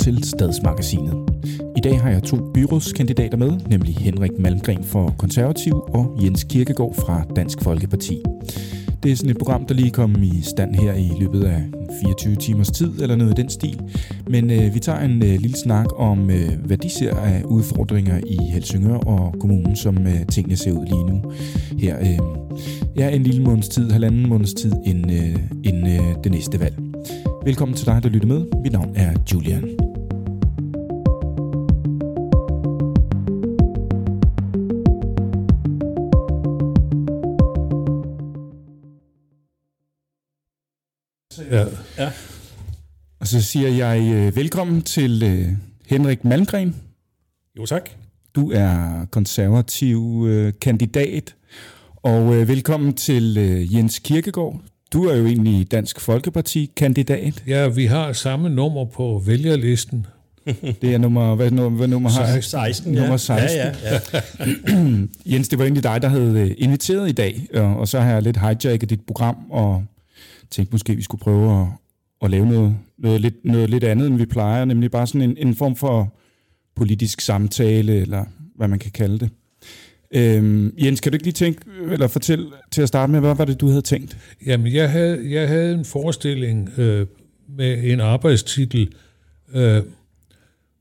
Til Stadsmagasinet. I dag har jeg to byrådskandidater med, nemlig Henrik Malmgren for Konservativ og Jens Kirkegaard fra Dansk Folkeparti. Det er sådan et program, der lige kom i stand her i løbet af 24 timers tid, eller noget i den stil. Men øh, vi tager en øh, lille snak om, øh, hvad de ser af udfordringer i Helsingør og kommunen, som øh, tingene ser ud lige nu. Her øh, ja, en lille måneds tid, halvanden måneds tid inden, øh, inden øh, det næste valg. Velkommen til dig, der lytter med. Mit navn er Julian. Og så siger jeg øh, velkommen til øh, Henrik Malmgren. Jo tak. Du er konservativ øh, kandidat. Og øh, velkommen til øh, Jens Kirkegaard. Du er jo egentlig Dansk Folkeparti-kandidat. Ja, vi har samme nummer på vælgerlisten. Det er nummer, hvad, nummer, hvad nummer har 16, ja. Nummer 16. Ja, ja, ja. Jens, det var egentlig dig, der havde øh, inviteret i dag, og, og så har jeg lidt hijacket dit program, og tænkte måske, vi skulle prøve at, at lave noget, noget, lidt, noget lidt andet, end vi plejer, nemlig bare sådan en, en form for politisk samtale, eller hvad man kan kalde det. Øhm, Jens, kan du ikke lige tænke, eller fortælle til at starte med, hvad var det, du havde tænkt? Jamen, jeg havde, jeg havde en forestilling øh, med en arbejdstitel, øh,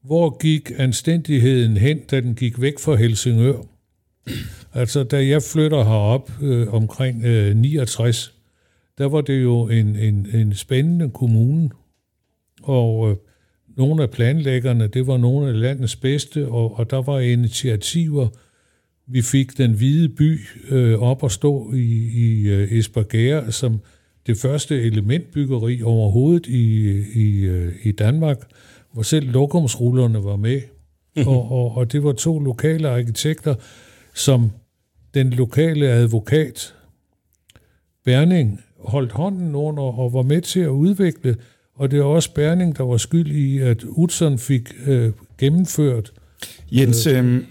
hvor gik anstændigheden hen, da den gik væk fra Helsingør? Altså, da jeg flytter herop øh, omkring øh, 69, der var det jo en, en, en spændende kommune, og øh, nogle af planlæggerne, det var nogle af landets bedste, og, og der var initiativer, vi fik den hvide by øh, op at stå i, i øh, Esbergære som det første elementbyggeri overhovedet i, i, øh, i Danmark, hvor selv lokumsrullerne var med. Mm-hmm. Og, og, og det var to lokale arkitekter, som den lokale advokat, Berning, holdt hånden under og var med til at udvikle, og det er også Berning, der var skyld i, at Utzon fik øh, gennemført. Jens, øh, øh,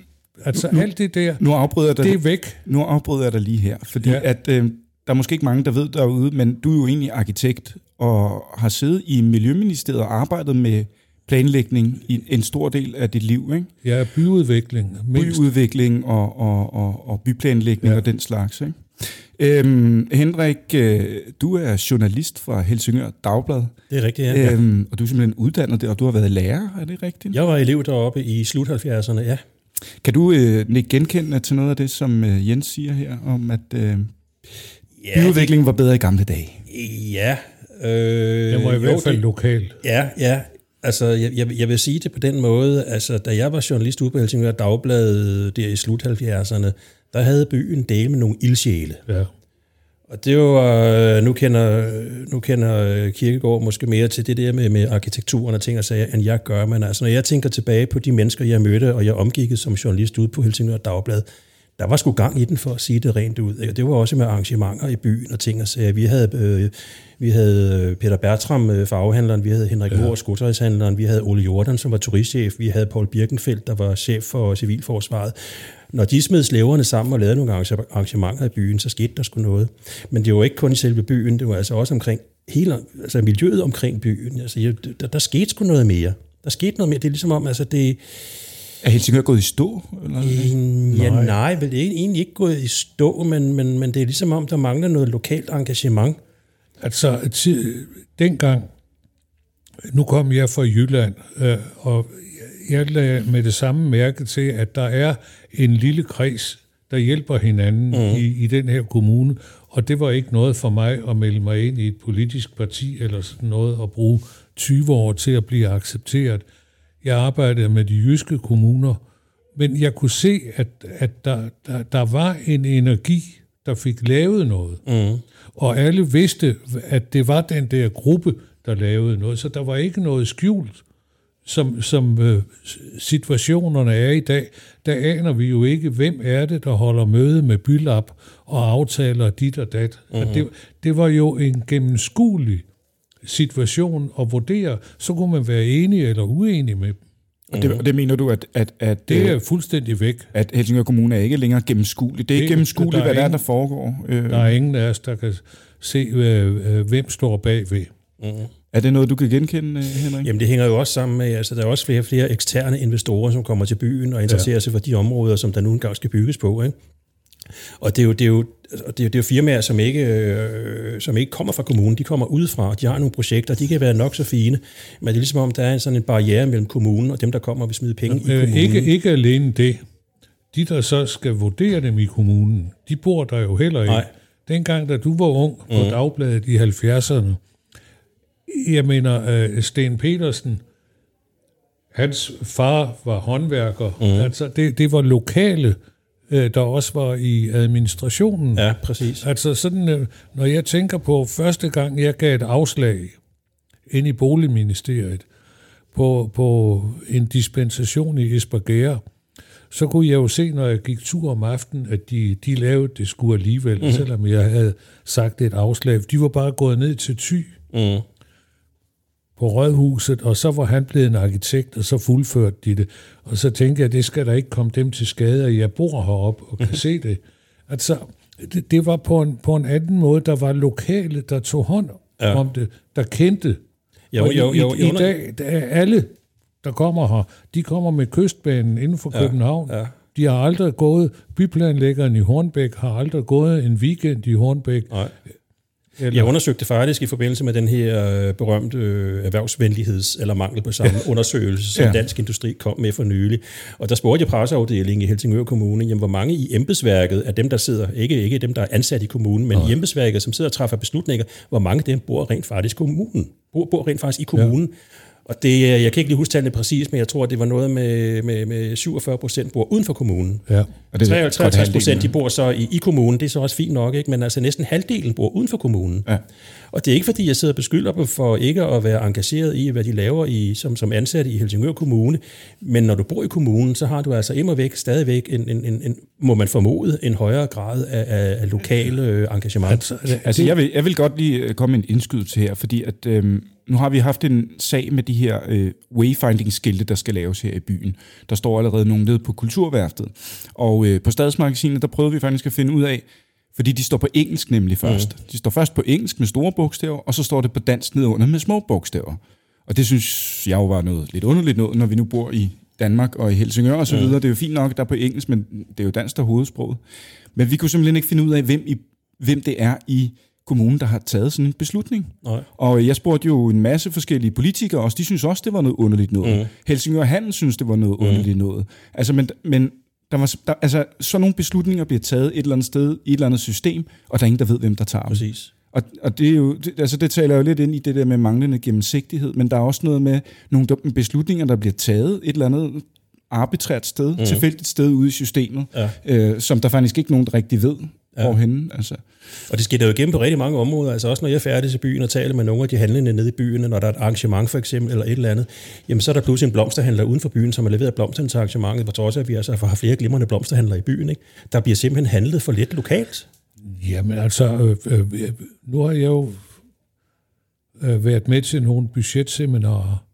altså nu, alt det der, nu afbryder det er væk. Nu afbryder jeg dig lige her, fordi ja. at, øh, der er måske ikke mange, der ved derude, men du er jo egentlig arkitekt og har siddet i Miljøministeriet og arbejdet med planlægning i en stor del af dit liv, ikke? Ja, byudvikling. Mindst. Byudvikling og, og, og, og byplanlægning ja. og den slags, ikke? Øhm, Henrik, øh, du er journalist fra Helsingør Dagblad. Det er rigtigt, ja. Øhm, og du er simpelthen uddannet der, og du har været lærer, er det rigtigt? Jeg var elev deroppe i slut 70'erne, ja. Kan du øh, ikke genkende til noget af det, som øh, Jens siger her, om at øh, ja, byudviklingen var bedre i gamle dage? Ja. Øh, det var i hvert fald lokal. Ja, ja. Altså, jeg, jeg, jeg vil sige det på den måde, altså, da jeg var journalist ude på Helsingør Dagblad der i slut 70'erne, der havde byen del med nogle ildsjæle. Ja. Og det var, nu kender, nu kender Kirkegaard måske mere til det der med, med arkitekturen og ting og sager, end jeg gør, men altså når jeg tænker tilbage på de mennesker, jeg mødte, og jeg omgik som journalist ude på Helsingør Dagblad, der var sgu gang i den for at sige det rent ud. Det var også med arrangementer i byen og ting og sager. Vi havde, øh, vi havde Peter Bertram, øh, farvehandleren, vi havde Henrik ja. vi havde Ole Jordan, som var turistchef, vi havde Paul Birkenfeldt, der var chef for civilforsvaret. Når de smed slæverne sammen og lavede nogle arrangementer i byen, så skete der sgu noget. Men det var ikke kun i selve byen, det var altså også omkring hele, altså miljøet omkring byen. Altså, der, der skete sgu noget mere. Der skete noget mere. Det er ligesom om, altså det... Er Helsingør gået i stå? Eller? Ja, nej, nej vel, det er egentlig ikke gået i stå, men, men, men det er ligesom om, der mangler noget lokalt engagement. Altså, dengang, nu kom jeg fra Jylland, øh, og jeg lagde med det samme mærke til, at der er en lille kreds, der hjælper hinanden mm. i, i den her kommune, og det var ikke noget for mig at melde mig ind i et politisk parti eller sådan noget og bruge 20 år til at blive accepteret. Jeg arbejdede med de jyske kommuner, men jeg kunne se, at, at der, der, der var en energi, der fik lavet noget. Mm. Og alle vidste, at det var den der gruppe, der lavede noget, så der var ikke noget skjult som, som øh, situationerne er i dag, der aner vi jo ikke, hvem er det, der holder møde med Bylap og aftaler dit og dat. Mm-hmm. det, det var jo en gennemskuelig situation at vurdere. Så kunne man være enig eller uenig med dem. Og det, og det mener du, at... at, at det er øh, fuldstændig væk. At Helsingør Kommune er ikke længere gennemskuelig. Det er ikke gennemskueligt, hvad der er, der foregår. Øh. Der er ingen af os, der kan se, øh, hvem står bagved. Mm. Er det noget, du kan genkende, Henrik? Jamen det hænger jo også sammen med, altså der er også flere og flere eksterne investorer, som kommer til byen og interesserer ja. sig for de områder, som der nu engang skal bygges på. Ikke? Og det er jo, det er jo, det er, det er jo firmaer, som ikke, øh, som ikke kommer fra kommunen, de kommer udefra, og de har nogle projekter, de kan være nok så fine, men det er ligesom om, der er en sådan en barriere mellem kommunen og dem, der kommer og vil smide penge øh, i kommunen. Ikke, ikke alene det. De, der så skal vurdere dem i kommunen, de bor der jo heller ikke. Nej. Dengang, da du var ung på mm. Dagbladet i 70'erne, jeg mener, uh, Sten Petersen, hans far var håndværker. Mm. Altså, det, det var lokale øh, der også var i administrationen. Ja, præcis. Altså sådan, øh, når jeg tænker på første gang, jeg gav et afslag ind i Boligministeriet på, på en dispensation i Esbjerg, så kunne jeg jo se, når jeg gik tur om aftenen, at de, de lavede det skulle alligevel, mm. selvom jeg havde sagt et afslag. De var bare gået ned til Ty. Mm på Rådhuset, og så var han blevet en arkitekt, og så fuldførte de det. Og så tænkte jeg, det skal der ikke komme dem til skade, at jeg bor heroppe og kan se det. Altså, det, det var på en, på en anden måde, der var lokale, der tog hånd ja. om det, der kendte. Jo, og jo, jo, i, i, i dag, der er alle, der kommer her, de kommer med kystbanen inden for ja, København. Ja. De har aldrig gået, byplanlæggeren i Hornbæk har aldrig gået en weekend i Hornbæk. Nej. Eller? Jeg undersøgte faktisk i forbindelse med den her øh, berømte øh, erhvervsvenligheds- eller mangel på samme undersøgelse, som ja. Dansk Industri kom med for nylig. Og der spurgte jeg presseafdelingen i Helsingør Kommune, jamen, hvor mange i embedsværket af dem, der sidder, ikke, ikke dem, der er ansat i kommunen, men ja. i embedsværket, som sidder og træffer beslutninger, hvor mange af dem bor rent faktisk i kommunen, bor, bor rent faktisk i kommunen. Ja. Og det, jeg kan ikke lige huske tallene præcis, men jeg tror, det var noget med, med, med 47 procent bor uden for kommunen. Ja. Og det 53 procent de bor så i, i kommunen, det er så også fint nok, ikke? men altså næsten halvdelen bor uden for kommunen. Ja. Og det er ikke fordi, jeg sidder og beskylder dem for ikke at være engageret i, hvad de laver i, som, som ansatte i Helsingør Kommune, men når du bor i kommunen, så har du altså immer væk stadigvæk en, en, en, en må man formode, en højere grad af, af, lokale øh, engagement. Altså, altså jeg, vil, jeg vil godt lige øh, komme en indskydelse her, fordi at... Øh, nu har vi haft en sag med de her øh, wayfinding-skilte, der skal laves her i byen. Der står allerede nogle nede på Kulturværftet. Og øh, på Stadsmagasinet, der prøvede vi faktisk at finde ud af, fordi de står på engelsk nemlig først. Mm. De står først på engelsk med store bogstaver, og så står det på dansk nedunder med små bogstaver. Og det synes jeg jo var noget lidt underligt noget, når vi nu bor i Danmark og i Helsingør og så videre. Mm. Det er jo fint nok, der er på engelsk, men det er jo dansk, der er hovedsproget. Men vi kunne simpelthen ikke finde ud af, hvem, i, hvem det er i kommunen, der har taget sådan en beslutning. Nej. Og jeg spurgte jo en masse forskellige politikere også, de synes også, det var noget underligt noget. Mm. Helsingør Handel synes, det var noget mm. underligt noget. Altså, men, men der var, der, altså, sådan nogle beslutninger bliver taget et eller andet sted, i et eller andet system, og der er ingen, der ved, hvem der tager dem. Præcis. Og, og det, er jo, det, altså det taler jo lidt ind i det der med manglende gennemsigtighed, men der er også noget med nogle beslutninger, der bliver taget et eller andet arbitrært sted, mm. tilfældigt sted ude i systemet, ja. øh, som der faktisk ikke nogen, der rigtig ved, ja. hvorhenne. Altså. Og det sker jo igennem på rigtig mange områder. Altså også når jeg er færdig til byen og taler med nogle af de handlende nede i byen, når der er et arrangement for eksempel, eller et eller andet, jamen så er der pludselig en blomsterhandler uden for byen, som har leveret blomsterne til arrangementet, på trods af, at vi altså har flere glimrende blomsterhandlere i byen. Ikke? Der bliver simpelthen handlet for lidt lokalt. Jamen altså, øh, øh, nu har jeg jo øh, været med til nogle budgetseminarer,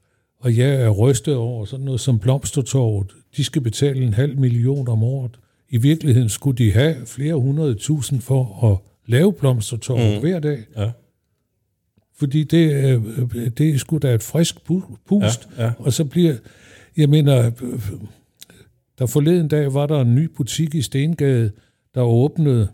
og jeg er rystet over sådan noget som Blomstertorvet. De skal betale en halv million om året. I virkeligheden skulle de have flere hundrede tusind for at lave blomstertorvet mm. hver dag. Ja. Fordi det, det er sgu da et frisk pust. Ja, ja. Og så bliver, jeg mener, der forleden dag var der en ny butik i Stengade, der åbnede,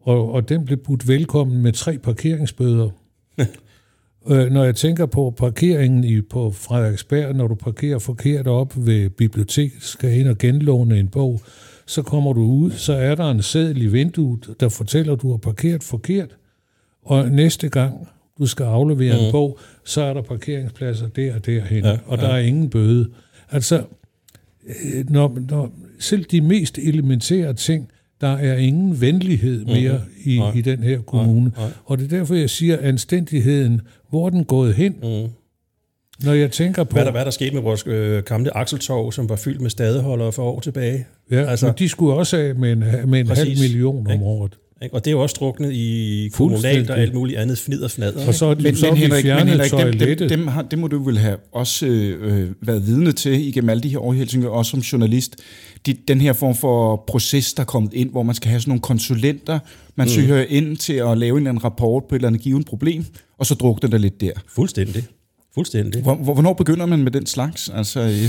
og, og den blev budt velkommen med tre parkeringsbøder. øh, når jeg tænker på parkeringen i, på Frederiksberg, når du parkerer forkert op ved biblioteket, skal ind og genlåne en bog, så kommer du ud, så er der en seddel i vinduet, der fortæller, at du har parkeret forkert, og næste gang du skal aflevere mm. en bog, så er der parkeringspladser der og derhen, ja, og der ja. er ingen bøde. Altså, øh, når, når selv de mest elementære ting, der er ingen venlighed mere mm. i, i den her kommune. Nej, nej. Og det er derfor, jeg siger, anstændigheden, hvor den gået hen? Mm. Når jeg tænker på... Hvad der, hvad der skete med vores øh, gamle Akseltorv, som var fyldt med stadeholdere for år tilbage. Ja, altså, men de skulle også af med en, med en præcis, halv million om ikke? året. Ikke? Og det er jo også druknet i kommunalt og alt muligt andet fnid og fnader. Og så er de, men, så men, Henrik, men Henrik dem, dem, dem, har, det må du vel have også øh, været vidne til igennem alle de her år i Helsingør, også som journalist. De, den her form for proces, der er kommet ind, hvor man skal have sådan nogle konsulenter, man mm. søger ind til at lave en eller anden rapport på et eller andet givet problem, og så drukner det lidt der. Fuldstændig. Fuldstændig. Hvor, hvornår begynder man med den slags? Altså, øh...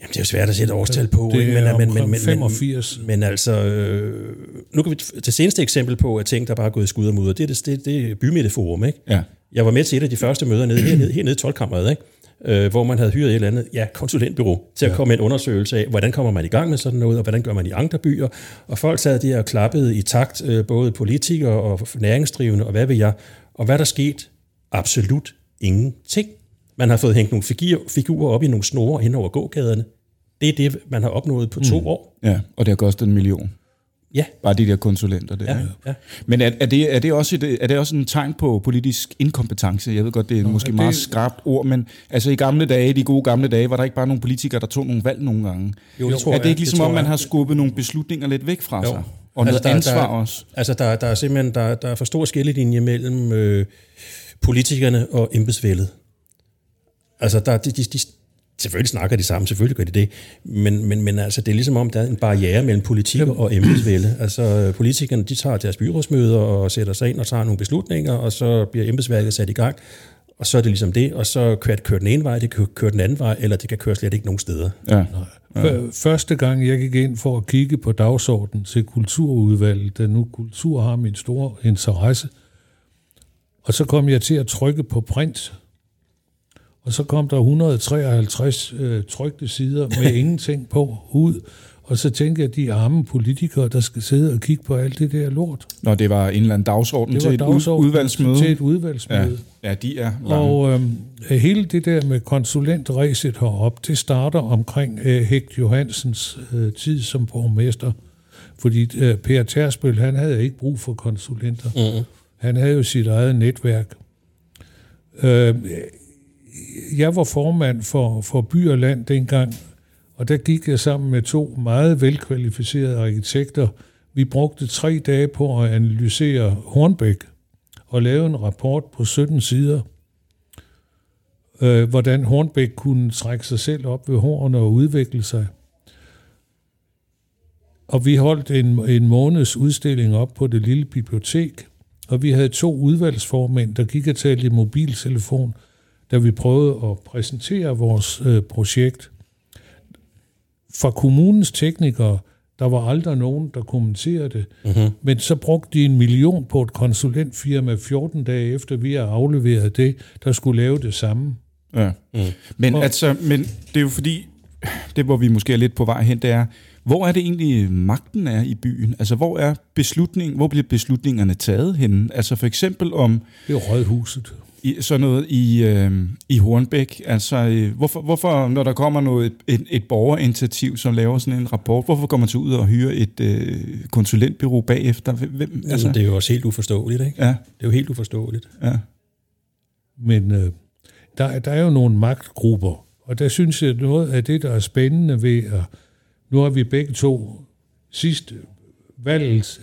Jamen, det er jo svært at sætte årstal på. Det er men, men, men, 85. Men, men altså, øh, nu kan vi til seneste eksempel på, at ting, der bare er gået skud og mudder, det er det, det, det er Bymidteforum, ikke? Ja. Jeg var med til et af de første møder nede, hernede, hernede i 12 ikke? Øh, hvor man havde hyret et eller andet ja, konsulentbyrå til at ja. komme med en undersøgelse af, hvordan kommer man i gang med sådan noget, og hvordan gør man i andre byer. Og folk sad der og klappede i takt, øh, både politikere og næringsdrivende, og hvad ved jeg. Og hvad der sket? Absolut ingenting. Man har fået hængt nogle figurer op i nogle snore hen over gågaderne. Det er det, man har opnået på to mm. år. Ja, og det har kostet en million. Ja. Bare de der konsulenter der. Ja, ja. Men er, er, det, er, det også et, er det også en tegn på politisk inkompetence? Jeg ved godt, det er Nå, måske det... meget skarpt ord, men altså i gamle dage, de gode gamle dage, var der ikke bare nogle politikere, der tog nogle valg nogle gange? Jo, det tror er det ikke ligesom, om man har skubbet nogle beslutninger lidt væk fra jo. sig? Og altså, noget der, ansvar der, også? Altså, der, der er simpelthen der, der er for stor skillelinje mellem øh, politikerne og embedsvældet. Altså, der, de, de, de, selvfølgelig snakker de sammen, selvfølgelig gør de det, men, men, men altså, det er ligesom om, der er en barriere mellem politik og embedsvælde. Altså, politikerne, de tager deres byrådsmøder og sætter sig ind og tager nogle beslutninger, og så bliver embedsværket sat i gang, og så er det ligesom det, og så kan det køre den ene vej, det kan køre den anden vej, eller det kan køre slet ikke nogen steder. Ja. Ja. Første gang jeg gik ind for at kigge på dagsordenen til kulturudvalget, da nu kultur har min store interesse, og så kom jeg til at trykke på print, og så kom der 153 øh, trygte sider med ingenting på ud. Og så tænkte jeg, de arme politikere, der skal sidde og kigge på alt det der lort. Når det var en eller anden dagsorden det til et dagsorden udvalgsmøde. Til et udvalgsmøde. Ja, ja de er lange. Og øhm, hele det der med konsulentræset herop, det starter omkring øh, Hægt Johansens øh, tid som borgmester. Fordi øh, Per Tersbøl, han havde ikke brug for konsulenter. Mm. Han havde jo sit eget netværk. Øh, jeg var formand for, for By og Land dengang, og der gik jeg sammen med to meget velkvalificerede arkitekter. Vi brugte tre dage på at analysere Hornbæk og lave en rapport på 17 sider, øh, hvordan Hornbæk kunne trække sig selv op ved hårene og udvikle sig. Og vi holdt en, en måneds udstilling op på det lille bibliotek, og vi havde to udvalgsformænd, der gik og talte i mobiltelefon – da vi prøvede at præsentere vores øh, projekt. For kommunens teknikere, der var aldrig nogen, der kommenterede det. Mm-hmm. Men så brugte de en million på et konsulentfirma 14 dage efter, vi har afleveret det, der skulle lave det samme. Ja. Mm. Men, og, altså, men det er jo fordi, det hvor vi måske er lidt på vej hen, det er, hvor er det egentlig magten er i byen? Altså, hvor er beslutning, hvor bliver beslutningerne taget henne? Altså for eksempel om... Det er rådhuset i, sådan noget i, øh, i Hornbæk? Altså, øh, hvorfor, hvorfor, når der kommer noget, et, et borgerinitiativ, som laver sådan en rapport, hvorfor går man så ud og hyrer et øh, konsulentbyrå bagefter? Hvem, altså? det er jo også helt uforståeligt, ikke? Ja. Det er jo helt uforståeligt. Ja. Men øh, der, der er jo nogle magtgrupper, og der synes jeg, noget af det, der er spændende ved, at nu har vi begge to sidst valget,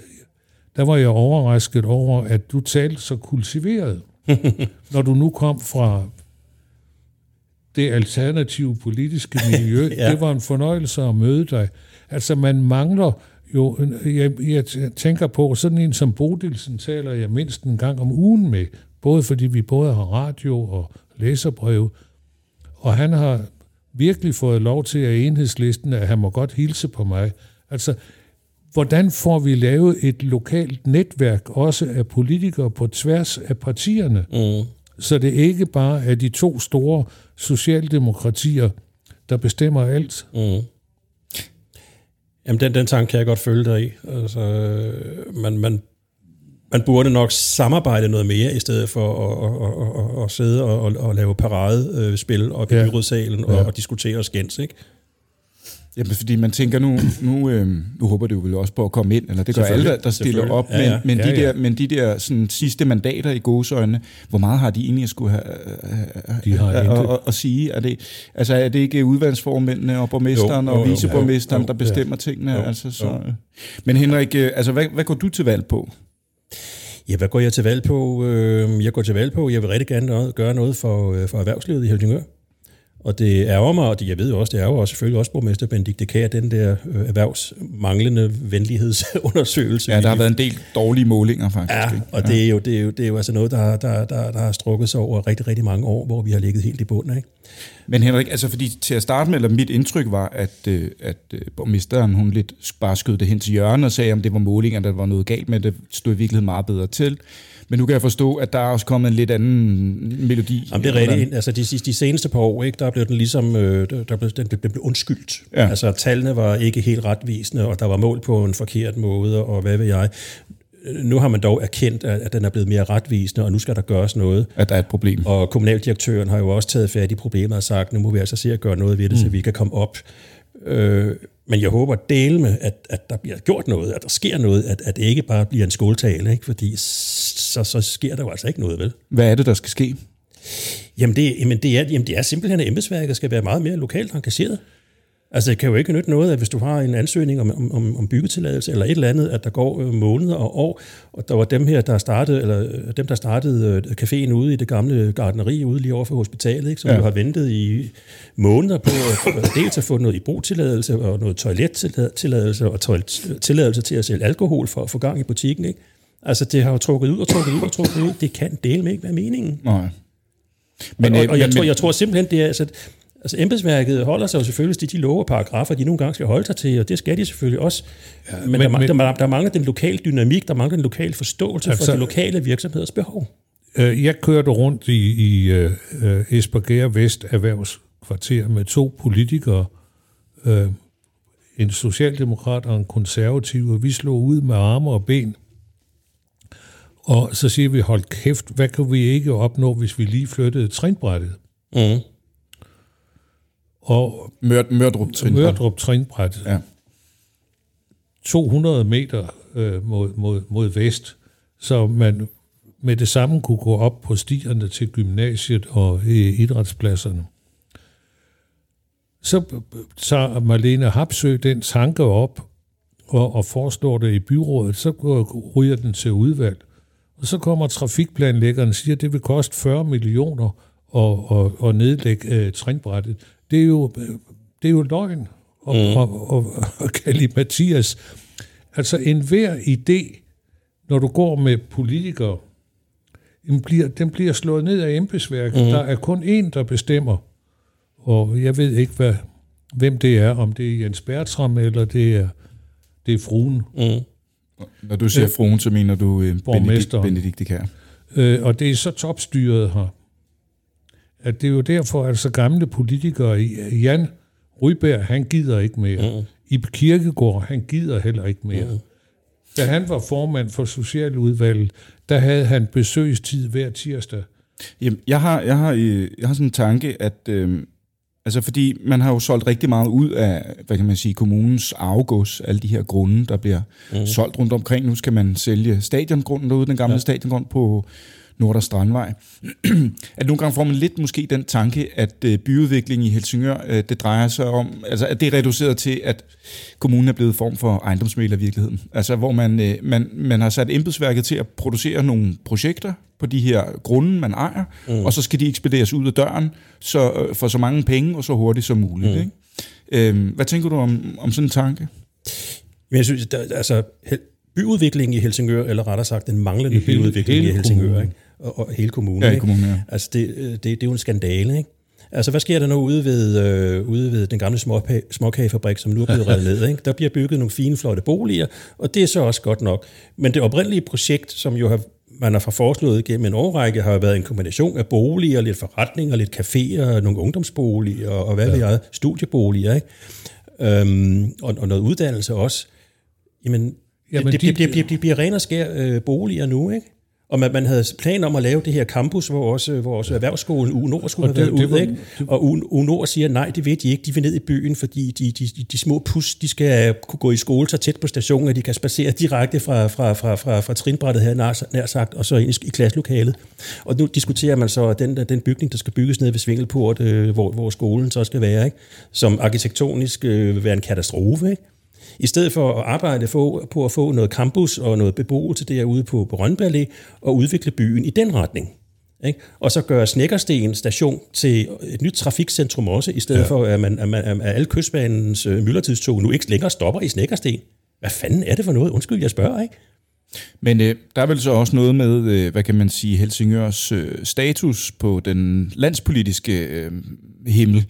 der var jeg overrasket over, at du talte så kultiveret. når du nu kom fra det alternative politiske miljø, ja. det var en fornøjelse at møde dig. Altså, man mangler jo, jeg, jeg tænker på, sådan en som Bodilsen taler jeg mindst en gang om ugen med, både fordi vi både har radio og læserbrev, og han har virkelig fået lov til at enhedslisten, at han må godt hilse på mig. Altså, hvordan får vi lavet et lokalt netværk, også af politikere på tværs af partierne, mm. så det ikke bare er de to store socialdemokratier, der bestemmer alt. Mm. Jamen, den, den tanke kan jeg godt følge dig i. Altså, man, man, man burde nok samarbejde noget mere, i stedet for at, at, at, at sidde og, og, og lave paradespil op ja. i byrådssalen og, ja. og diskutere skænds, ikke? Jamen, fordi man tænker nu, nu, øh, nu håber det jo vel også på at komme ind, eller det gør alle, der stiller op, ja, ja. men, men, ja, de der, men de der sådan, sidste mandater i gåsøjne, hvor meget har de egentlig skulle have, de har at, at, at sige? Er det, altså, er det ikke udvalgsformændene og borgmesteren jo, og viceborgmesteren, der bestemmer ja. tingene? Jo, altså, så, jo. Men Henrik, øh, altså, hvad, hvad går du til valg på? Ja, hvad går jeg til valg på? Øh, jeg går til valg på, jeg vil rigtig gerne gøre noget for, øh, for erhvervslivet i Helsingør. Og det ærger mig, og det, jeg ved jo også, det ærger også selvfølgelig også borgmester Benedikte Kær, den der øh, erhvervsmanglende venlighedsundersøgelse. Ja, der har været en del dårlige målinger faktisk. Ja, ikke? og det er, jo, det, er jo, det er jo altså noget, der, der, der, der har strukket sig over rigtig, rigtig mange år, hvor vi har ligget helt i bunden. Ikke? Men Henrik, altså fordi til at starte med, eller mit indtryk var, at, øh, at øh, borgmesteren, hun lidt bare skød det hen til hjørnet og sagde, om det var målinger, der var noget galt med det, stod i virkeligheden meget bedre til. Men nu kan jeg forstå, at der er også kommet en lidt anden melodi. Jamen, det er rigtigt. Altså, de, de seneste par år, ikke, der blev den ligesom øh, der blev, den blev, blev undskyldt. Ja. Altså, tallene var ikke helt retvisende, og der var mål på en forkert måde, og hvad ved jeg. Nu har man dog erkendt, at den er blevet mere retvisende, og nu skal der gøres noget. At der er et problem. Og kommunaldirektøren har jo også taget fat i problemet og sagt, nu må vi altså se at gøre noget ved det, mm. så vi kan komme op. Øh, men jeg håber dele med, at, at der bliver gjort noget, at der sker noget, at, at det ikke bare bliver en skoletale, ikke? fordi så, så sker der jo altså ikke noget, vel? Hvad er det, der skal ske? Jamen det, jamen det, er, jamen det er simpelthen, at embedsværket skal være meget mere lokalt engageret. Altså det kan jo ikke nytte noget, at hvis du har en ansøgning om, om, om byggetilladelse eller et eller andet, at der går øh, måneder og år, og der var dem her, der startede, eller øh, dem, der startede øh, caféen ude i det gamle gardneri ude lige over for hospitalet, ikke, som ja. jo har ventet i måneder på at dels at få noget i brugtilladelse og noget toilettilladelse og tilladelse til at sælge alkohol for at få gang i butikken. Ikke? Altså det har jo trukket ud og trukket ud og trukket ud. Det kan dele med ikke være meningen. Nej. Men, og, og, og jeg, men, tror, jeg tror simpelthen, det er, altså, Altså embedsværket holder sig jo selvfølgelig til de love og paragrafer, de nogle gange skal holde sig til, og det skal de selvfølgelig også. Ja, men, men, der, men der, der mangler den lokale dynamik, der mangler den lokale forståelse altså, for de lokale virksomheders behov. Øh, jeg kørte rundt i, i uh, Esbergære Vest Erhvervskvarter med to politikere, uh, en socialdemokrat og en konservativ, og vi slog ud med arme og ben. Og så siger vi, hold kæft, hvad kan vi ikke opnå, hvis vi lige flyttede trinbrættet? Mm. Og Mør, Mørdrup Trinbræt. Mørdrup Trinbræt. Ja. 200 meter øh, mod, mod, mod vest, så man med det samme kunne gå op på stierne til gymnasiet og i idrætspladserne. Så tager Marlene Hapsø den tanke op og, og foreslår det i byrådet, så ryger den til udvalg. Og så kommer trafikplanlæggeren og siger, at det vil koste 40 millioner at, at, at nedlægge øh, trinbrættet det er jo, det er jo løgn. Og, mm. og, og, og Kali Mathias, altså enhver idé, når du går med politikere, den bliver, den bliver slået ned af embedsværket. Mm. Der er kun én, der bestemmer. Og jeg ved ikke, hvad, hvem det er, om det er Jens Bertram, eller det er, det er fruen. Mm. Når du siger fruen, så mener du øh, Benedikt, Benedikte Kær. Øh, og det er så topstyret her at det er jo derfor, at så gamle politikere, Jan Ryberg, han gider ikke mere. Mm. I Kirkegård, han gider heller ikke mere. Mm. Da han var formand for Socialudvalget, der havde han besøgstid hver tirsdag. Jamen, jeg har, jeg har, øh, jeg har sådan en tanke, at øh, altså fordi man har jo solgt rigtig meget ud af, hvad kan man sige, kommunens afgås, alle de her grunde, der bliver mm. solgt rundt omkring. Nu skal man sælge stadiongrunden derude, den gamle ja. stadiongrund på Nordre Strandvej. at nogle gange får man lidt måske den tanke, at øh, byudvikling i Helsingør, øh, det drejer sig om, altså at det er reduceret til, at kommunen er blevet form for ejendomsmæler i virkeligheden. Altså hvor man, øh, man, man har sat embedsværket til at producere nogle projekter på de her grunde, man ejer, mm. og så skal de ekspederes ud af døren så, for så mange penge og så hurtigt som muligt. Mm. Ikke? Øhm, hvad tænker du om, om sådan en tanke? Men jeg synes, der, altså, byudvikling i Helsingør, eller rettere sagt den manglende byudvikling i Helsingør, ikke? Og, og hele kommunen. Ja, i kommunen, ja. Altså, det, det, det er jo en skandale, ikke? Altså, hvad sker der nu ude ved, øh, ude ved den gamle småkagefabrik, som nu er blevet revet ned? Ikke? Der bliver bygget nogle fine, flotte boliger, og det er så også godt nok. Men det oprindelige projekt, som jo har, man har foreslået gennem en årrække, har været en kombination af boliger, lidt forretninger, lidt caféer, nogle ungdomsboliger, og hvad ja. ved jeg, studieboliger, ikke? Øhm, og, og noget uddannelse også. Jamen, Jamen det, det, de, det, det, det bliver ren og skær øh, boliger nu, ikke? Og man, man havde planer om at lave det her campus, hvor også, hvor også erhvervsskolen UNOR skulle og have det, været ude. Ikke? Og UNOR siger, nej, det ved de ikke. De vil ned i byen, fordi de, de, de, de små pus, de skal kunne gå i skole så tæt på stationen, at de kan spacere direkte fra, fra, fra, fra, fra trinbrættet her, nær, nær sagt, og så ind i, i klasselokalet. Og nu diskuterer man så den, den bygning, der skal bygges ned ved Svingelport, øh, hvor, hvor skolen så skal være, ikke? som arkitektonisk øh, vil være en katastrofe. Ikke? I stedet for at arbejde for, på at få noget campus og noget beboelse derude på, på Rønberg og udvikle byen i den retning. Ikke? Og så gøre Snækkersten station til et nyt trafikcentrum også, i stedet ja. for at, man, at, man, at alle kystbanens øh, myldretidstog nu ikke længere stopper i Snækkersten. Hvad fanden er det for noget? Undskyld, jeg spørger, ikke? Men øh, der er vel så også noget med, øh, hvad kan man sige, Helsingørs øh, status på den landspolitiske øh, himmel.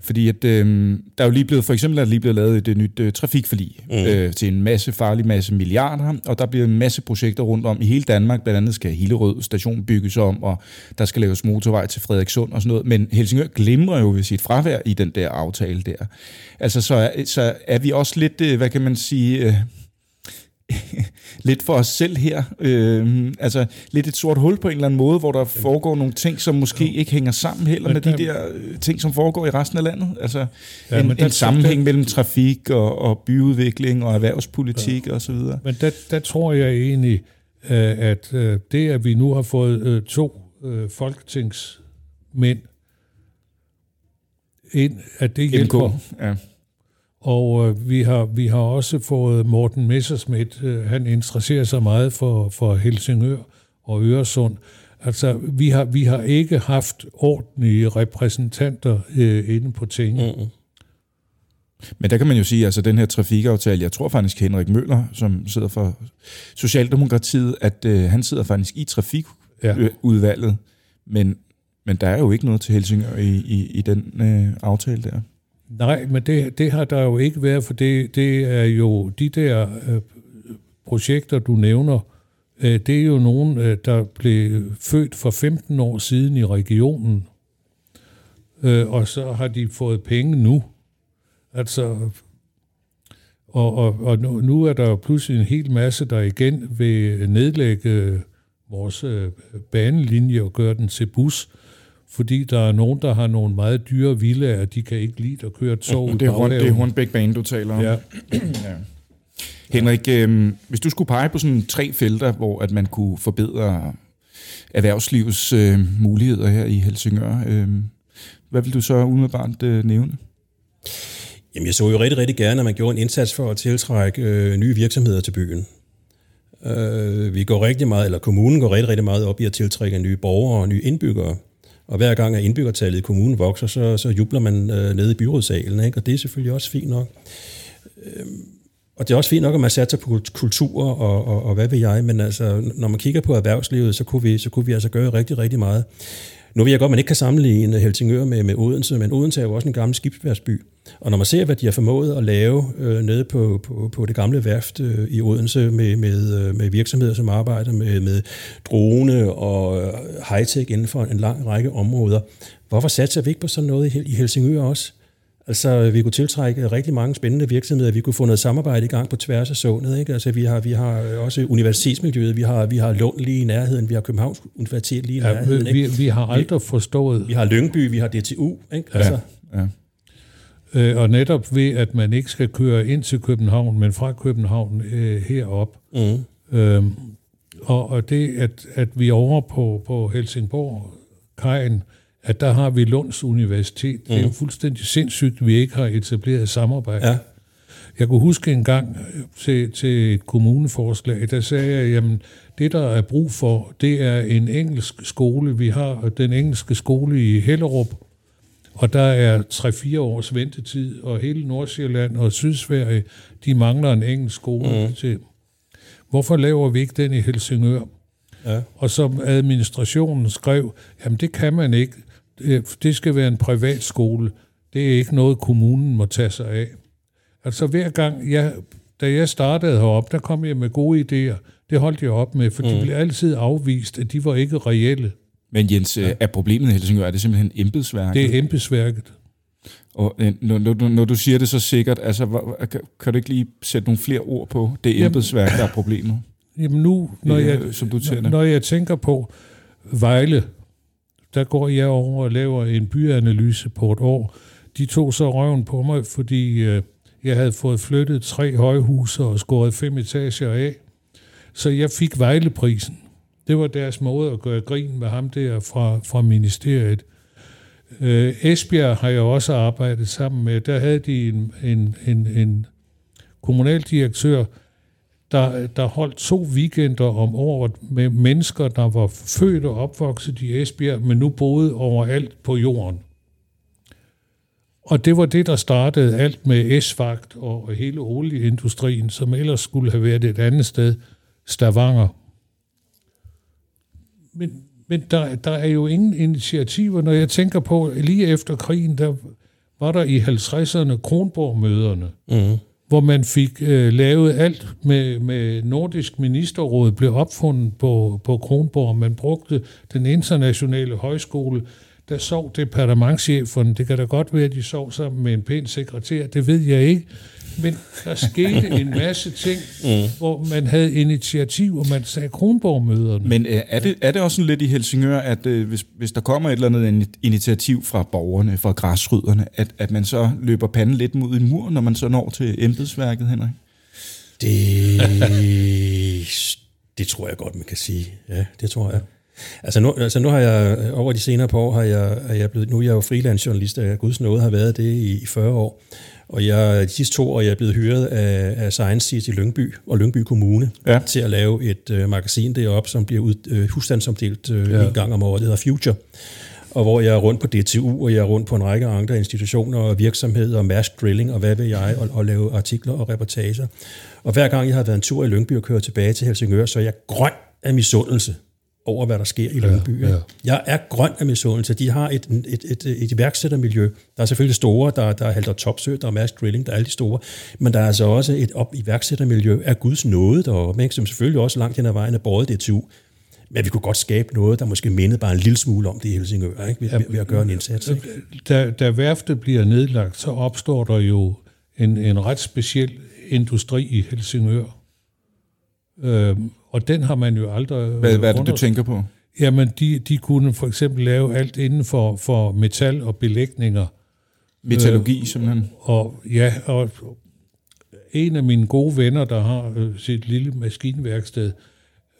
Fordi at, øh, der er jo lige blevet, for eksempel er der lige blevet lavet et, nyt øh, trafikforlig mm. øh, til en masse farlig masse milliarder, og der bliver en masse projekter rundt om i hele Danmark. Blandt andet skal Hillerød station bygges om, og der skal laves motorvej til Frederikssund og sådan noget. Men Helsingør glimrer jo ved sit fravær i den der aftale der. Altså så er, så er vi også lidt, øh, hvad kan man sige... Øh, lidt for os selv her. Øh, altså lidt et sort hul på en eller anden måde, hvor der foregår nogle ting, som måske ikke hænger sammen heller med de der øh, ting, som foregår i resten af landet. Altså ja, en, der, en sammenhæng der, mellem trafik og, og byudvikling og erhvervspolitik ja. osv. Men der, der tror jeg egentlig, øh, at øh, det, at vi nu har fået to folketingsmænd ind, at det hjælper. MK, ja og øh, vi, har, vi har også fået Morten Messerschmidt, øh, han interesserer sig meget for, for Helsingør og Øresund. Altså, vi har, vi har ikke haft ordentlige repræsentanter øh, inde på tinget. Mm. Men der kan man jo sige, altså den her trafikaftale, jeg tror faktisk Henrik Møller, som sidder for Socialdemokratiet, at øh, han sidder faktisk i trafikudvalget, ja. men, men der er jo ikke noget til Helsingør i, i, i den øh, aftale der. Nej, men det, det har der jo ikke været, for det, det er jo de der øh, projekter, du nævner, øh, det er jo nogen, øh, der blev født for 15 år siden i regionen, øh, og så har de fået penge nu. Altså, og, og, og nu, nu er der pludselig en hel masse, der igen vil nedlægge vores øh, banelinje og gøre den til bus fordi der er nogen, der har nogle meget dyre villager, de kan ikke lide at køre tog. det, er Horn, det er Hornbæk Bane, du taler om. Ja. ja. Henrik, øh, hvis du skulle pege på sådan tre felter, hvor at man kunne forbedre erhvervslivets øh, muligheder her i Helsingør, øh, hvad vil du så umiddelbart øh, nævne? Jamen, jeg så jo rigtig, rigtig gerne, at man gjorde en indsats for at tiltrække øh, nye virksomheder til byen. Øh, vi går rigtig meget, eller kommunen går rigtig, rigtig meget op i at tiltrække nye borgere og nye indbyggere. Og hver gang, at indbyggertallet i kommunen vokser, så, så jubler man øh, nede i byrådssalen, ikke? og det er selvfølgelig også fint nok. Øhm, og det er også fint nok, at man satser på kultur og, og, og hvad ved jeg, men altså, når man kigger på erhvervslivet, så kunne vi, så kunne vi altså gøre rigtig, rigtig meget. Nu ved jeg godt, at man ikke kan sammenligne øh, Helsingør med, med Odense, men Odense er jo også en gammel skibsværdsby. Og når man ser, hvad de har formået at lave øh, nede på, på, på det gamle værft øh, i Odense med, med, øh, med virksomheder, som arbejder med, med drone og øh, high-tech inden for en lang række områder, hvorfor satser vi ikke på sådan noget i Helsingør også? Altså, vi kunne tiltrække rigtig mange spændende virksomheder. Vi kunne få noget samarbejde i gang på tværs af sundet. Ikke? Altså, vi har, vi har også universitetsmiljøet. Vi har, vi har Lund lige i nærheden. Vi har Københavns Universitet lige i ja, nærheden. Ikke? Vi, vi har aldrig forstået... Vi har Lyngby, vi har DTU. Ikke? Altså, ja, ja. Øh, og netop ved, at man ikke skal køre ind til København, men fra København øh, herop. Mm. Øhm, og, og det, at, at vi over på, på Helsingborg, Kajen, at der har vi Lunds Universitet. Mm. Det er jo mm. fuldstændig sindssygt, at vi ikke har etableret samarbejde. Ja. Jeg kunne huske en gang til, til et kommuneforslag, der sagde jeg, jamen det der er brug for, det er en engelsk skole. Vi har den engelske skole i Hellerup, og der er 3-4 års ventetid, og hele Nordsjælland og Sydsverige, de mangler en engelsk skole mm. til. Hvorfor laver vi ikke den i Helsingør? Ja. Og som administrationen skrev, jamen det kan man ikke. Det skal være en privat skole. Det er ikke noget, kommunen må tage sig af. Altså hver gang, jeg, da jeg startede herop, der kom jeg med gode idéer. Det holdt jeg op med, for mm. de blev altid afvist, at de var ikke reelle. Men Jens, ja. er problemet i Helsingør, er det simpelthen embedsværket? Det er embedsværket. Og øh, når, når, når du siger det så sikkert, altså, kan, kan du ikke lige sætte nogle flere ord på det embedsværk, der er problemet? Jamen nu, når, det, jeg, som du når, når jeg tænker på Vejle, der går jeg over og laver en byanalyse på et år. De tog så røven på mig, fordi øh, jeg havde fået flyttet tre højhuse og skåret fem etager af. Så jeg fik Vejleprisen. Det var deres måde at gøre grin med ham der fra, fra ministeriet. Øh, Esbjerg har jeg også arbejdet sammen med. Der havde de en, en, en, en kommunaldirektør, der, der holdt to weekender om året med mennesker, der var født og opvokset i Esbjerg, men nu boede overalt på jorden. Og det var det, der startede alt med S-vagt og hele olieindustrien, som ellers skulle have været et andet sted, Stavanger. Men, men der, der er jo ingen initiativer. Når jeg tænker på, lige efter krigen, der var der i 50'erne Kronborg-møderne, mm hvor man fik øh, lavet alt med, med Nordisk Ministerråd, blev opfundet på, på Kronborg. Man brugte den internationale højskole der sov departementchefen. Det kan da godt være, at de sov sammen med en pæn sekretær. Det ved jeg ikke. Men der skete en masse ting, mm. hvor man havde initiativ, og man sagde Kronborg-møderne. Men øh, er, det, er det også sådan lidt i Helsingør, at øh, hvis, hvis der kommer et eller andet initiativ fra borgerne, fra græsryderne, at, at man så løber panden lidt mod en mur, når man så når til embedsværket, Henrik? Det, det tror jeg godt, man kan sige. Ja, det tror jeg. Altså nu, altså nu har jeg, over de senere par år, har jeg, er jeg blevet, nu er jeg jo freelance journalist, og jeg guds nåde har været det i, i 40 år. Og jeg, de sidste to år jeg er blevet hyret af, af Science City Lyngby og Lyngby Kommune ja. til at lave et uh, magasin deroppe, som bliver ud, uh, husstandsomdelt uh, ja. en gang om året. Det hedder Future og hvor jeg er rundt på DTU, og jeg er rundt på en række andre institutioner og virksomheder, og Mærsk Drilling, og hvad ved jeg, og, og lave artikler og reportager. Og hver gang jeg har været en tur i Lyngby og kørt tilbage til Helsingør, så er jeg grøn af misundelse over, hvad der sker i Lyngby. Ja, ja. Jeg er grøn af misundelse. De har et, et, et, et iværksættermiljø. Der er selvfølgelig store, der, der er Halter Topsø, der er Mærsk Drilling, der er alle de store. Men der er altså også et op iværksættermiljø af Guds nåde deroppe, ikke? som selvfølgelig også langt hen ad vejen er båret DTU. Men vi kunne godt skabe noget, der måske mindede bare en lille smule om det i Helsingør, ikke? Ved, ja, ved at gøre en indsats. Ikke? Da, da værftet bliver nedlagt, så opstår der jo en, en ret speciel industri i Helsingør. Øhm, og den har man jo aldrig... Hvad, hvad er det, du tænker på? Jamen, de, de kunne for eksempel lave alt inden for, for metal og belægninger. Metalogi, øh, simpelthen? Og ja, og en af mine gode venner, der har øh, sit lille maskinværksted,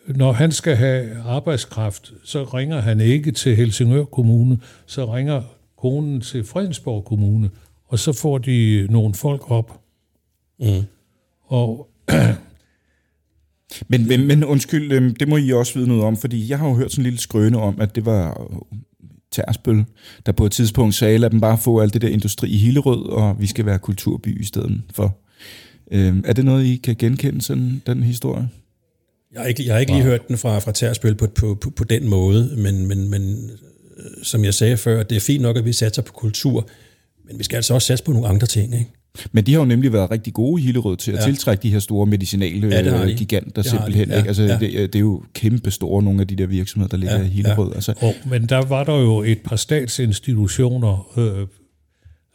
når han skal have arbejdskraft, så ringer han ikke til Helsingør Kommune, så ringer konen til Fredensborg Kommune, og så får de nogle folk op. Mm. Og men, men, men undskyld, øhm, det må I også vide noget om, fordi jeg har jo hørt sådan en lille skrøne om, at det var øh, Tærsbøl, der på et tidspunkt sagde, lad dem bare få alt det der industri i Hillerød, og vi skal være kulturby i stedet for. Øhm, er det noget, I kan genkende sådan den historie? Jeg har ikke, jeg har ikke lige hørt den fra, fra Tærsbøl på, på, på, på den måde, men, men, men øh, som jeg sagde før, det er fint nok, at vi satser på kultur, men vi skal altså også satse på nogle andre ting. Ikke? Men de har jo nemlig været rigtig gode i Hillerød til at ja. tiltrække de her store medicinale ja, de. giganter det simpelthen. Ja, ikke? Altså, ja. det, det er jo kæmpe store, nogle af de der virksomheder, der ligger ja, i Hillerød. Ja. Altså. Og, men der var der jo et par statsinstitutioner, øh,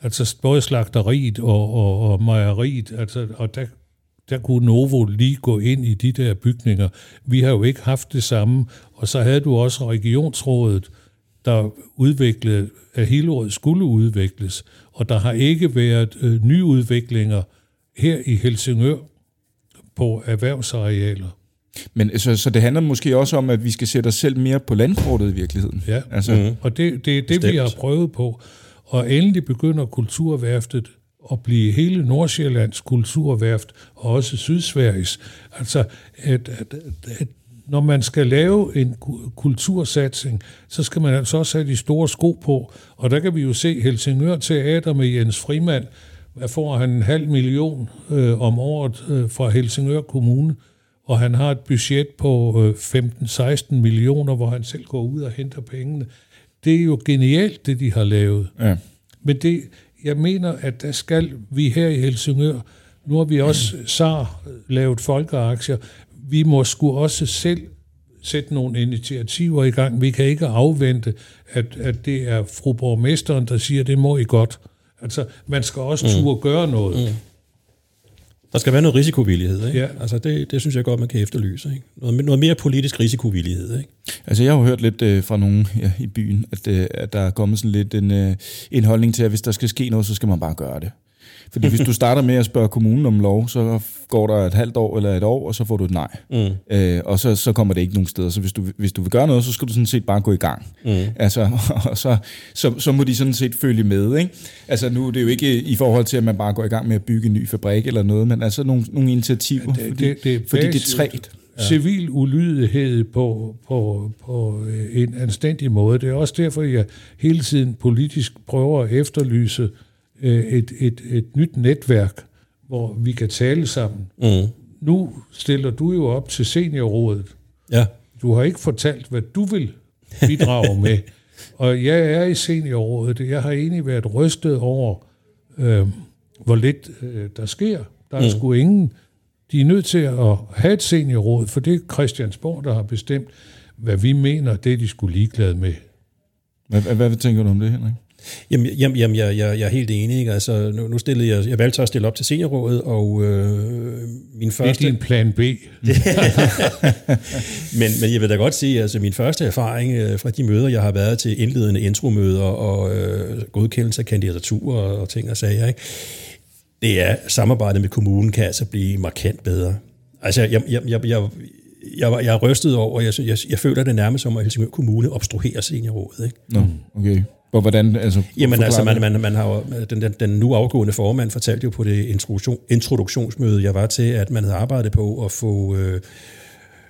altså både slagteriet og, og, og mejeriet, altså, og der, der kunne Novo lige gå ind i de der bygninger. Vi har jo ikke haft det samme, og så havde du også regionsrådet, der udviklede, at Hillerød skulle udvikles, og der har ikke været øh, nyudviklinger her i Helsingør på erhvervsarealer. Men så, så det handler måske også om, at vi skal sætte os selv mere på landkortet i virkeligheden. Ja, altså. mm. og det, det er det, Stemt. vi har prøvet på. Og endelig begynder kulturværftet at blive hele Nordsjællands kulturværft, og også Sydsveriges. Altså, at, at, at når man skal lave en kultursatsing, så skal man altså også have de store sko på. Og der kan vi jo se Helsingør Teater med Jens Frimand. Hvad får han en halv million øh, om året øh, fra Helsingør Kommune? Og han har et budget på øh, 15-16 millioner, hvor han selv går ud og henter pengene. Det er jo genialt, det de har lavet. Ja. Men det, jeg mener, at der skal vi her i Helsingør, nu har vi også SAR lavet folkeaktier, vi må sgu også selv sætte nogle initiativer i gang. Vi kan ikke afvente, at, at det er fru borgmesteren, der siger, det må I godt. Altså, man skal også mm. turde gøre noget. Mm. Der skal være noget risikovillighed, ikke? Ja. Altså, det, det synes jeg godt, man kan efterlyse. Ikke? Noget, noget mere politisk risikovillighed, ikke? Altså, jeg har jo hørt lidt øh, fra nogen ja, i byen, at, øh, at der er kommet sådan lidt en, øh, en holdning til, at hvis der skal ske noget, så skal man bare gøre det. Fordi hvis du starter med at spørge kommunen om lov, så går der et halvt år eller et år, og så får du et nej. Mm. Øh, og så, så kommer det ikke nogen steder. Så hvis du, hvis du vil gøre noget, så skal du sådan set bare gå i gang. Mm. Altså, og så, så, så må de sådan set følge med. Ikke? Altså nu er det jo ikke i forhold til, at man bare går i gang med at bygge en ny fabrik eller noget, men altså nogle, nogle initiativer, det, fordi, det, det, fordi det er træt. Ja. Civil ulydighed på, på, på en anstændig måde. Det er også derfor, jeg hele tiden politisk prøver at efterlyse øh, et, et, et nyt netværk, hvor vi kan tale sammen. Mm. Nu stiller du jo op til seniorrådet. Ja. Du har ikke fortalt, hvad du vil bidrage med. Og jeg er i seniorrådet. Jeg har egentlig været rystet over, øh, hvor lidt øh, der sker. Der er mm. sgu ingen. De er nødt til at have et seniorråd, for det er Christiansborg, der har bestemt, hvad vi mener, det er de skulle ligeglade med. Hvad, hvad, hvad tænker du om det, Henrik? Jamen, jamen, jamen jeg, jeg, jeg er helt enig. Ikke? Altså, nu, nu stillede jeg, jeg valgte at stille op til seniorrådet, og øh, min første... Det er din plan B. men, men jeg vil da godt sige, altså min første erfaring øh, fra de møder, jeg har været til indledende intromøder og øh, godkendelse af kandidaturer og, ting og sager, ikke? det er, samarbejdet med kommunen kan altså blive markant bedre. Altså, jeg, jeg, jeg, jeg, jeg, jeg er rystet over, jeg, jeg, jeg føler det nærmest som, at Helsingør Kommune obstruerer seniorrådet. Ikke? Nå, okay. Og hvordan, altså, Jamen altså, man, man, man har jo, den, den, den nu afgående formand fortalte jo på det introduktion, introduktionsmøde, jeg var til, at man havde arbejdet på at få... Øh,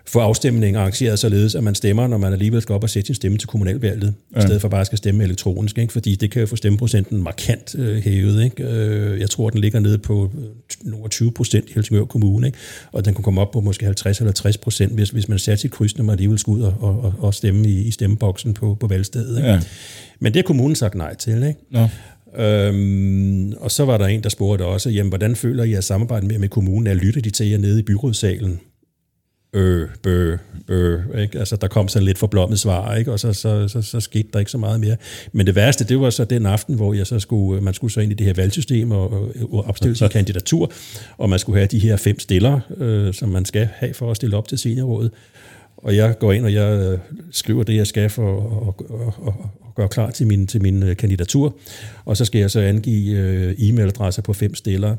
få afstemningen arrangeret således, at man stemmer, når man alligevel skal op og sætte sin stemme til kommunalvalget, ja. i stedet for bare at skal stemme elektronisk, ikke? fordi det kan jo få stemmeprocenten markant øh, hævet. Ikke? Øh, jeg tror, den ligger nede på øh, nogle 20 procent i Helsingør Kommune, ikke? og den kunne komme op på måske 50 eller 60 procent, hvis, hvis man satte sit kryds, når man alligevel skulle ud og, og, og stemme i, i stemmeboksen på, på valgstedet. Ikke? Ja. Men det har kommunen sagt nej til. Ikke? Nå. Øhm, og så var der en, der spurgte også, jamen, hvordan føler I at samarbejde med, med kommunen? Er lytter de til jer nede i byrådssalen? Øh, bø, bø, ikke? Altså, der kom sådan lidt forblommet svar, ikke? Og så, så, så, så skete der ikke så meget mere. Men det værste, det var så den aften, hvor jeg så skulle, man skulle så ind i det her valgsystem og, og opstille sin kandidatur, og man skulle have de her fem stillere, øh, som man skal have for at stille op til seniorrådet. Og jeg går ind, og jeg øh, skriver det, jeg skal for at, at, at, at gøre klar til min, til min øh, kandidatur. Og så skal jeg så angive øh, e-mailadresser på fem stillere.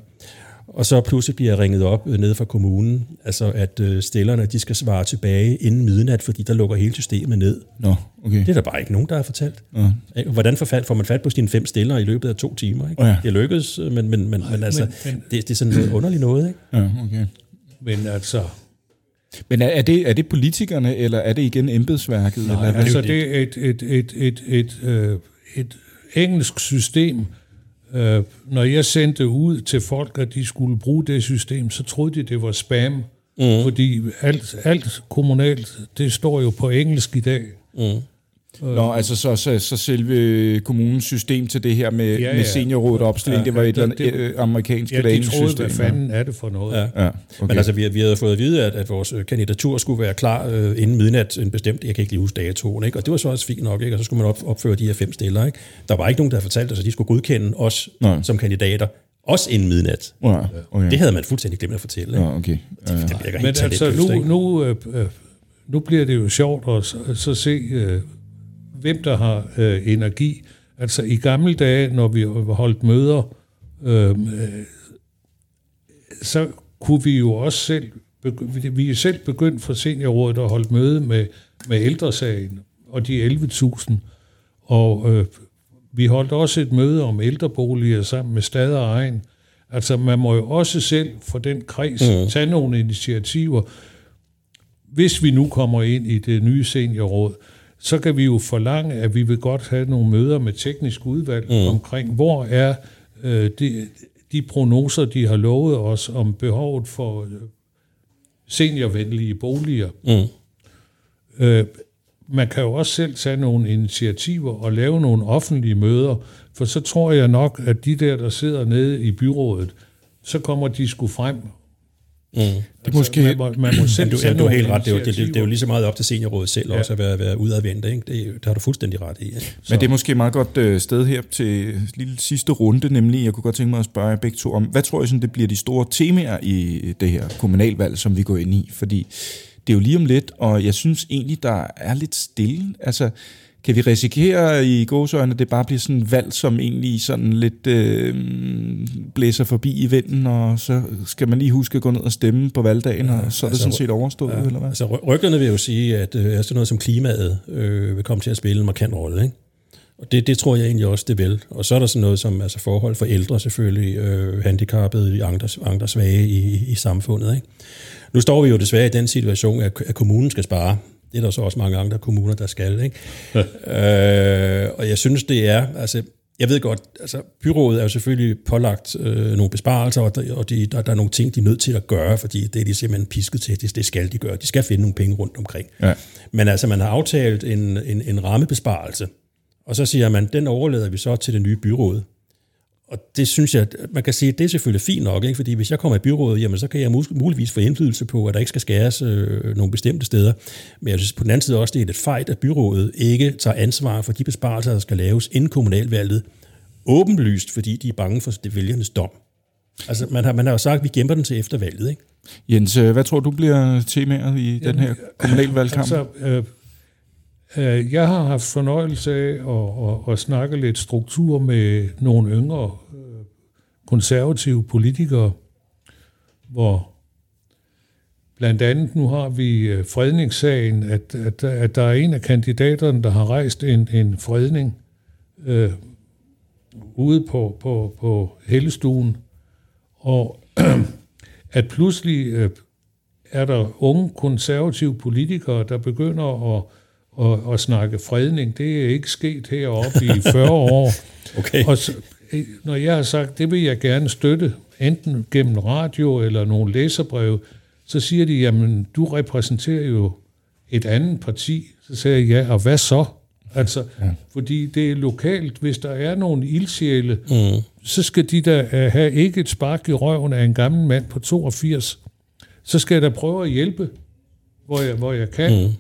Og så pludselig bliver jeg ringet op øh, nede fra kommunen, altså at øh, stillerne de skal svare tilbage inden midnat, fordi der lukker hele systemet ned. Nå, okay. Det er der bare ikke nogen, der har fortalt. Ja. Hvordan får man fat på sine fem stillere i løbet af to timer? Ikke? Ja. Det lykkedes, men, men, men, men, men altså, men, det, det er sådan noget underligt noget. Ikke? Ja, okay. Men altså... Men er, er, det, er det politikerne, eller er det igen embedsværket? Nej, eller altså det er et, et, et, et, et, øh, et engelsk system, Øh, når jeg sendte ud til folk, at de skulle bruge det system, så troede de, det var spam. Mm. Fordi alt, alt kommunalt, det står jo på engelsk i dag. Mm. Nå, altså så, så, så selve kommunens system til det her med, ja, ja. med seniorrådet opstilling, ja, det var et eller andet det, øh, amerikansk ja, de troede, system. hvad fanden er det for noget? Ja. Ja, okay. Men altså, vi, vi havde fået at vide, at, at vores kandidatur skulle være klar øh, inden midnat, en bestemt, jeg kan ikke lige huske datoen, ikke? og det var så også fint nok, ikke? og så skulle man op, opføre de her fem stiller. Ikke? Der var ikke nogen, der havde fortalt os, at de skulle godkende os Nej. som kandidater, også inden midnat. Ja, okay. Det havde man fuldstændig glemt at fortælle. Ikke? Ja, okay. Det, det Men altså, nu, nu, øh, øh, nu bliver det jo sjovt at så, så se... Øh, hvem der har øh, energi. Altså i gamle dage, når vi holdt møder, øh, øh, så kunne vi jo også selv, vi er selv begyndt fra seniorrådet at holde møde med, med ældresagen og de 11.000. Og øh, vi holdt også et møde om ældreboliger sammen med Stad og Egen. Altså man må jo også selv for den kreds mm. tage nogle initiativer, hvis vi nu kommer ind i det nye seniorråd så kan vi jo forlange, at vi vil godt have nogle møder med teknisk udvalg mm. omkring, hvor er øh, de, de prognoser, de har lovet os om behovet for øh, seniorvenlige boliger. Mm. Øh, man kan jo også selv tage nogle initiativer og lave nogle offentlige møder, for så tror jeg nok, at de der, der sidder nede i byrådet, så kommer de sgu frem Mm. Det er altså, måske... Man må, man må selv du, ja, du har helt ret. Det er, jo, det, det, det er jo lige så meget op til seniorrådet selv ja. også at være, være udadvendt. Ikke? Det, det har du fuldstændig ret i. Ikke? Men det er måske et meget godt øh, sted her til lille sidste runde, nemlig jeg kunne godt tænke mig at spørge jer begge to om, hvad tror I, sådan, det bliver de store temaer i det her kommunalvalg, som vi går ind i? Fordi det er jo lige om lidt, og jeg synes egentlig, der er lidt stille. Altså, kan vi risikere i gåsøjne, at det bare bliver sådan valg, som egentlig sådan lidt øh, blæser forbi i vinden, og så skal man lige huske at gå ned og stemme på valgdagen, ja, og så er det altså, sådan set overstået, ja, eller hvad? Altså rygterne vil jo sige, at øh, sådan noget som klimaet øh, vil komme til at spille en markant rolle, ikke? Og det, det tror jeg egentlig også, det vil. Og så er der sådan noget som altså forhold for ældre selvfølgelig, øh, handicappede, andre, andre svage i, i samfundet. Ikke? Nu står vi jo desværre i den situation, at, at kommunen skal spare. Det er der så også mange andre kommuner, der skal. Ikke? Ja. Øh, og jeg synes, det er... Altså, jeg ved godt, altså byrådet er jo selvfølgelig pålagt øh, nogle besparelser, og, der, og de, der, der er nogle ting, de er nødt til at gøre, fordi det er de simpelthen pisket til, det, det skal de gøre. De skal finde nogle penge rundt omkring. Ja. Men altså, man har aftalt en, en, en rammebesparelse, og så siger man, den overlader vi så til det nye byråd. Og det synes jeg, man kan sige, det er selvfølgelig fint nok, ikke? fordi hvis jeg kommer i byrådet, jamen, så kan jeg muligvis få indflydelse på, at der ikke skal skæres øh, nogle bestemte steder. Men jeg synes på den anden side også, det er et fejl, at byrådet ikke tager ansvar for de besparelser, der skal laves inden kommunalvalget, åbenlyst, fordi de er bange for det vælgernes dom. Altså, man har, man har jo sagt, at vi gemmer den til efter valget, ikke? Jens, øh, hvad tror du bliver temaet i jamen, den her kommunalvalgkamp? Altså, Øh, Øh, jeg har haft fornøjelse af at, at, at snakke lidt struktur med nogle yngre øh, konservative politikere, hvor blandt andet nu har vi øh, fredningssagen, at, at, at der er en af kandidaterne, der har rejst en, en fredning øh, ude på, på, på Hellestuen, og at pludselig øh, er der unge konservative politikere, der begynder at at, at snakke fredning. Det er ikke sket heroppe i 40 år. Okay. Og så, når jeg har sagt, det vil jeg gerne støtte, enten gennem radio eller nogle læserbreve, så siger de, jamen, du repræsenterer jo et andet parti. Så siger jeg, ja, og hvad så? Altså, ja. fordi det er lokalt. Hvis der er nogle ildsjæle, mm. så skal de der uh, have ikke et spark i røven af en gammel mand på 82. Så skal jeg da prøve at hjælpe, hvor jeg, hvor jeg kan. Mm.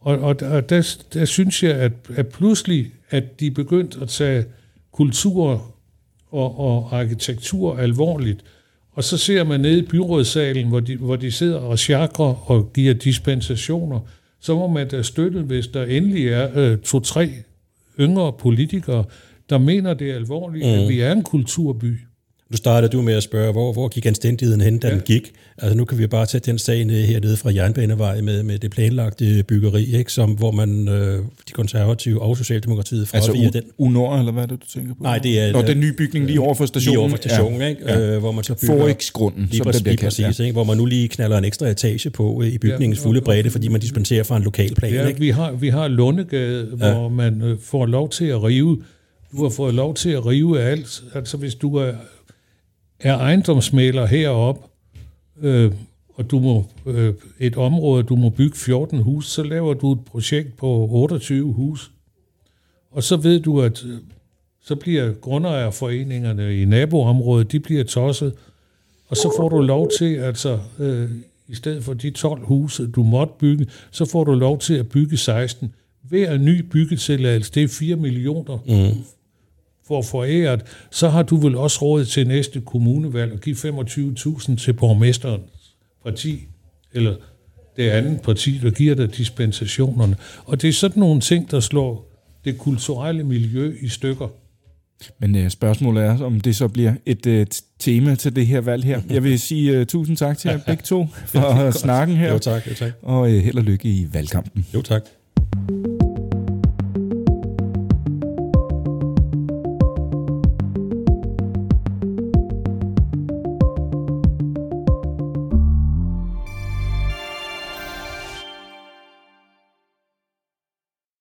Og, og, og der, der synes jeg, at, at pludselig, at de begyndt at tage kultur og, og arkitektur alvorligt, og så ser man nede i byrådssalen, hvor de, hvor de sidder og chakrer og giver dispensationer, så må man da støtte, hvis der endelig er øh, to-tre yngre politikere, der mener det er alvorligt, mm. at vi er en kulturby. Nu startede du med at spørge, hvor, hvor gik anstændigheden hen, da ja. den gik? Altså nu kan vi bare tage den sag ned hernede fra Jernbanevej med, med det planlagte byggeri, ikke? Som, hvor man, øh, de konservative og Socialdemokratiet fra altså den. UNOR, eller hvad er det, du tænker på? Nej, det er... Nå, den nye bygning lige over for stationen. Lige over for stationen, ja. ikke? Ja. Øh, hvor man så bygger... Forexgrunden, lige som præcis, det bliver præcis, ja. ikke? Hvor man nu lige knaller en ekstra etage på øh, i bygningens ja, fulde bredde, fordi man dispenserer fra en lokal plan, ja, ikke? Vi har, vi har Lundegade, ja. hvor man øh, får lov til at rive du har fået lov til at rive alt. Altså hvis du er er ejendomsmaler heroppe, øh, og du må øh, et område, du må bygge 14 hus, så laver du et projekt på 28 hus. Og så ved du, at øh, så bliver grundejerforeningerne i naboområdet, de bliver tosset, og så får du lov til, altså øh, i stedet for de 12 huse, du måtte bygge, så får du lov til at bygge 16. Hver ny byggetilladelse, det er 4 millioner mm får foræret, så har du vel også råd til næste kommunevalg at give 25.000 til borgmesterens parti, eller det andet parti, der giver dig dispensationerne. Og det er sådan nogle ting, der slår det kulturelle miljø i stykker. Men uh, spørgsmålet er, om det så bliver et uh, tema til det her valg her. Jeg vil sige uh, tusind tak til jer begge to for snakken her. Jo tak, jo tak. Og uh, held og lykke i valgkampen. Jo tak.